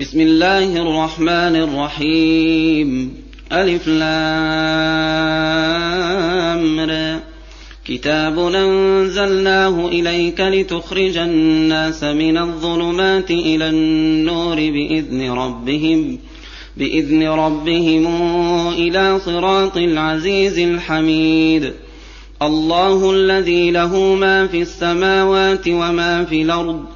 بسم الله الرحمن الرحيم. ألف لام كتاب أنزلناه إليك لتخرج الناس من الظلمات إلى النور بإذن ربهم بإذن ربهم إلى صراط العزيز الحميد. الله الذي له ما في السماوات وما في الأرض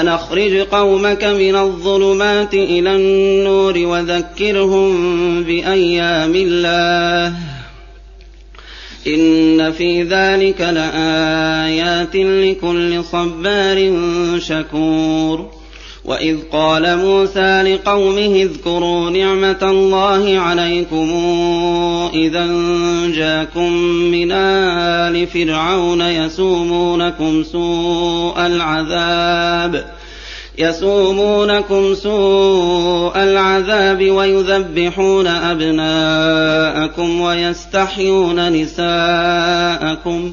أن أخرج قومك من الظلمات إلى النور وذكرهم بأيام الله. إن في ذلك لآيات لكل صبار شكور. وإذ قال موسى لقومه اذكروا نعمة الله عليكم إذا جاكم من آل فرعون يسومونكم سوء العذاب يسومونكم سوء العذاب ويذبحون أبناءكم ويستحيون نساءكم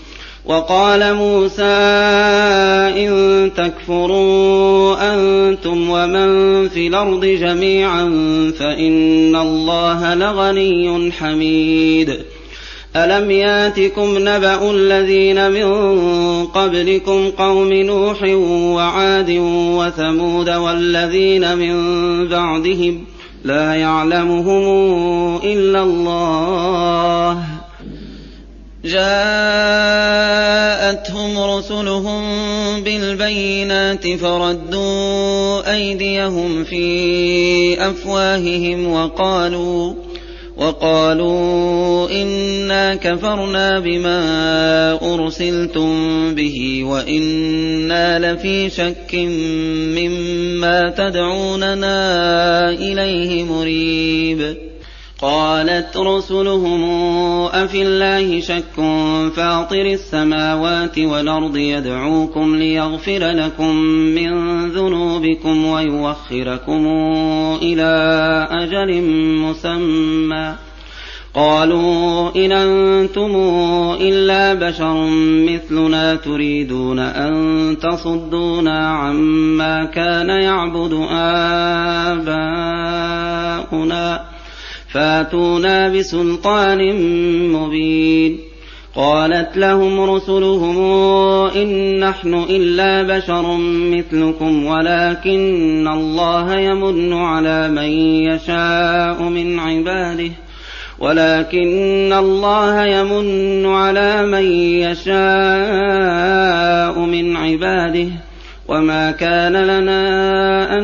وقال موسى إن تكفروا أنتم ومن في الأرض جميعا فإن الله لغني حميد. ألم ياتكم نبأ الذين من قبلكم قوم نوح وعاد وثمود والذين من بعدهم لا يعلمهم إلا الله. جاءتهم رسلهم بالبينات فردوا أيديهم في أفواههم وقالوا وقالوا إنا كفرنا بما أرسلتم به وإنا لفي شك مما تدعوننا إليه مريب قالت رسلهم أفي الله شك؟ فاطر السماوات والأرض يدعوكم ليغفر لكم من ذنوبكم ويوخركم إلى أجل مسمى. قالوا إن أنتم إلا بشر مثلنا تريدون أن تصدونا عما كان يعبد آباؤنا. فاتونا بسلطان مبين. قالت لهم رسلهم إن نحن إلا بشر مثلكم ولكن الله يمن على من يشاء من عباده. ولكن الله يمن على من يشاء من عباده. وما كان لنا أن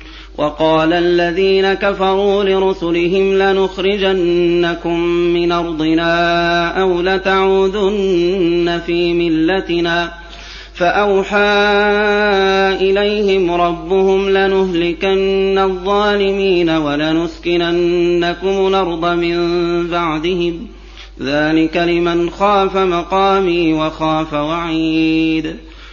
وقال الذين كفروا لرسلهم لنخرجنكم من أرضنا أو لتعودن في ملتنا فأوحى إليهم ربهم لنهلكن الظالمين ولنسكننكم الأرض من بعدهم. ذلك لمن خاف مقامي وخاف وعيد.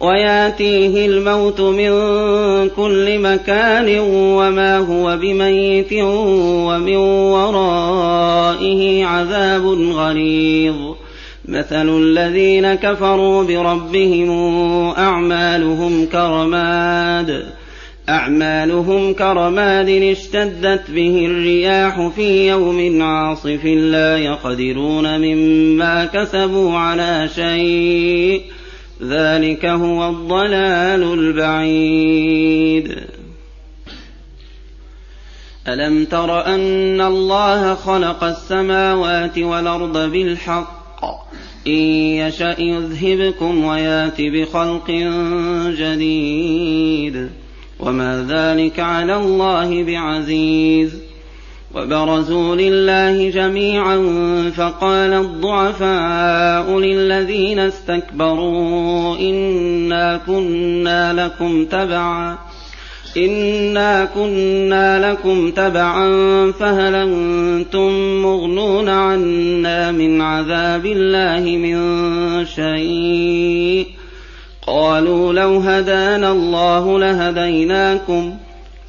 وياتيه الموت من كل مكان وما هو بميت ومن ورائه عذاب غليظ. مثل الذين كفروا بربهم أعمالهم كرماد. أعمالهم كرماد اشتدت به الرياح في يوم عاصف لا يقدرون مما كسبوا على شيء. ذلك هو الضلال البعيد. ألم تر أن الله خلق السماوات والأرض بالحق؟ إن يشأ يذهبكم ويات بخلق جديد. وما ذلك على الله بعزيز. وبرزوا لله جميعا فقال الضعفاء للذين استكبروا إنا كنا لكم تبعا إنا كنا لكم تبعا فهل أنتم مغنون عنا من عذاب الله من شيء؟ قالوا لو هدانا الله لهديناكم ۖ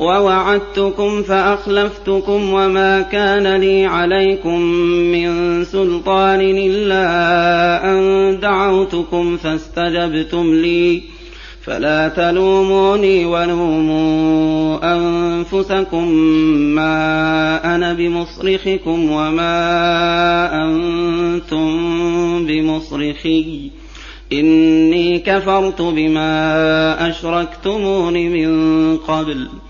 ووعدتكم فأخلفتكم وما كان لي عليكم من سلطان إلا أن دعوتكم فاستجبتم لي. فلا تلوموني ولوموا أنفسكم ما أنا بمصرخكم وما أنتم بمصرخي. إني كفرت بما أشركتمون من قبل ۖ.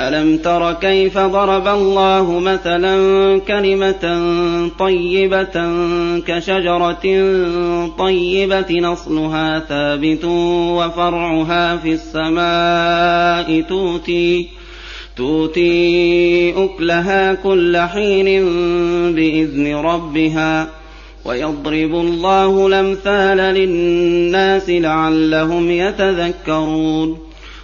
ألم تر كيف ضرب الله مثلا كلمة طيبة كشجرة طيبة نصلها ثابت وفرعها في السماء تؤتي تؤتي أكلها كل حين بإذن ربها ويضرب الله الأمثال للناس لعلهم يتذكرون.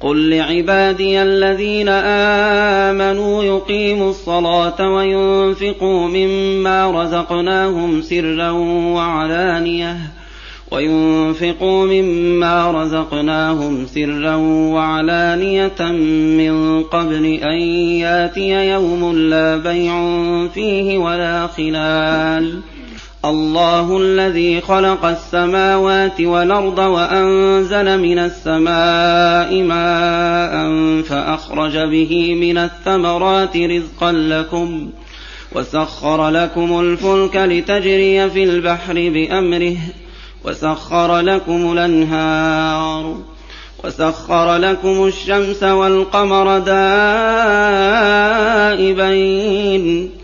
قل لعبادي الذين آمنوا يقيموا الصلاة وينفقوا مما رزقناهم سرا وعلانية وينفقوا مما رزقناهم سرا وعلانية من قبل أن ياتي يوم لا بيع فيه ولا خلال الله الذي خلق السماوات والأرض وأنزل من السماء ماء فأخرج به من الثمرات رزقا لكم وسخر لكم الفلك لتجري في البحر بأمره وسخر لكم الأنهار وسخر لكم الشمس والقمر دائبين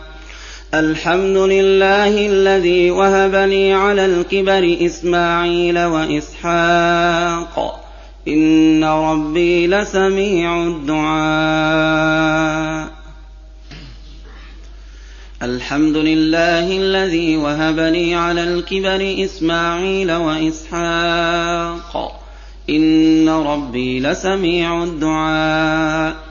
الحمد لله الذي وهب لي على الكبر إسماعيل وإسحاق. إن ربي لسميع الدعاء. الحمد لله الذي وهب لي على الكبر إسماعيل وإسحاق. إن ربي لسميع الدعاء.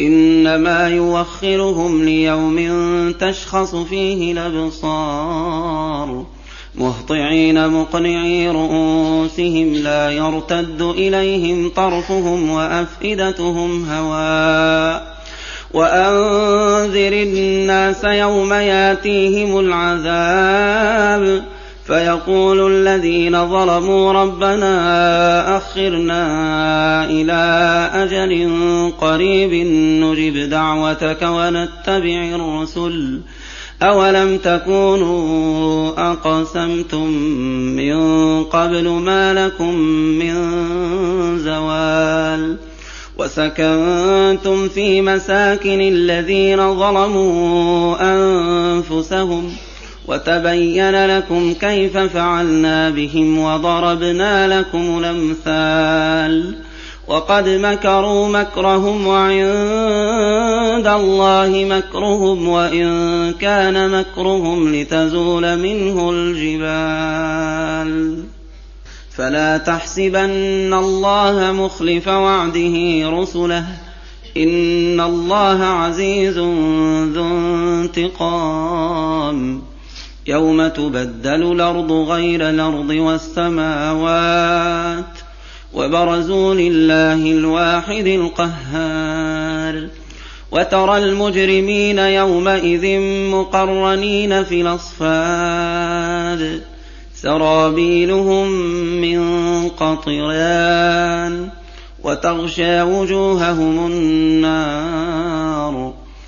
إنما يوخرهم ليوم تشخص فيه الأبصار. مهطعين مقنعي رؤوسهم لا يرتد إليهم طرفهم وأفئدتهم هواء وأنذر الناس يوم ياتيهم العذاب. فيقول الذين ظلموا ربنا أخرنا إلى أجل قريب نجب دعوتك ونتبع الرسل أولم تكونوا أقسمتم من قبل ما لكم من زوال وسكنتم في مساكن الذين ظلموا أنفسهم ۖ وتبين لكم كيف فعلنا بهم وضربنا لكم الأمثال. وقد مكروا مكرهم وعند الله مكرهم وإن كان مكرهم لتزول منه الجبال. فلا تحسبن الله مخلف وعده رسله. إن الله عزيز ذو انتقام. يوم تبدل الأرض غير الأرض والسماوات وبرزوا لله الواحد القهار وترى المجرمين يومئذ مقرنين في الاصفاد سرابيلهم من قطران وتغشى وجوههم النار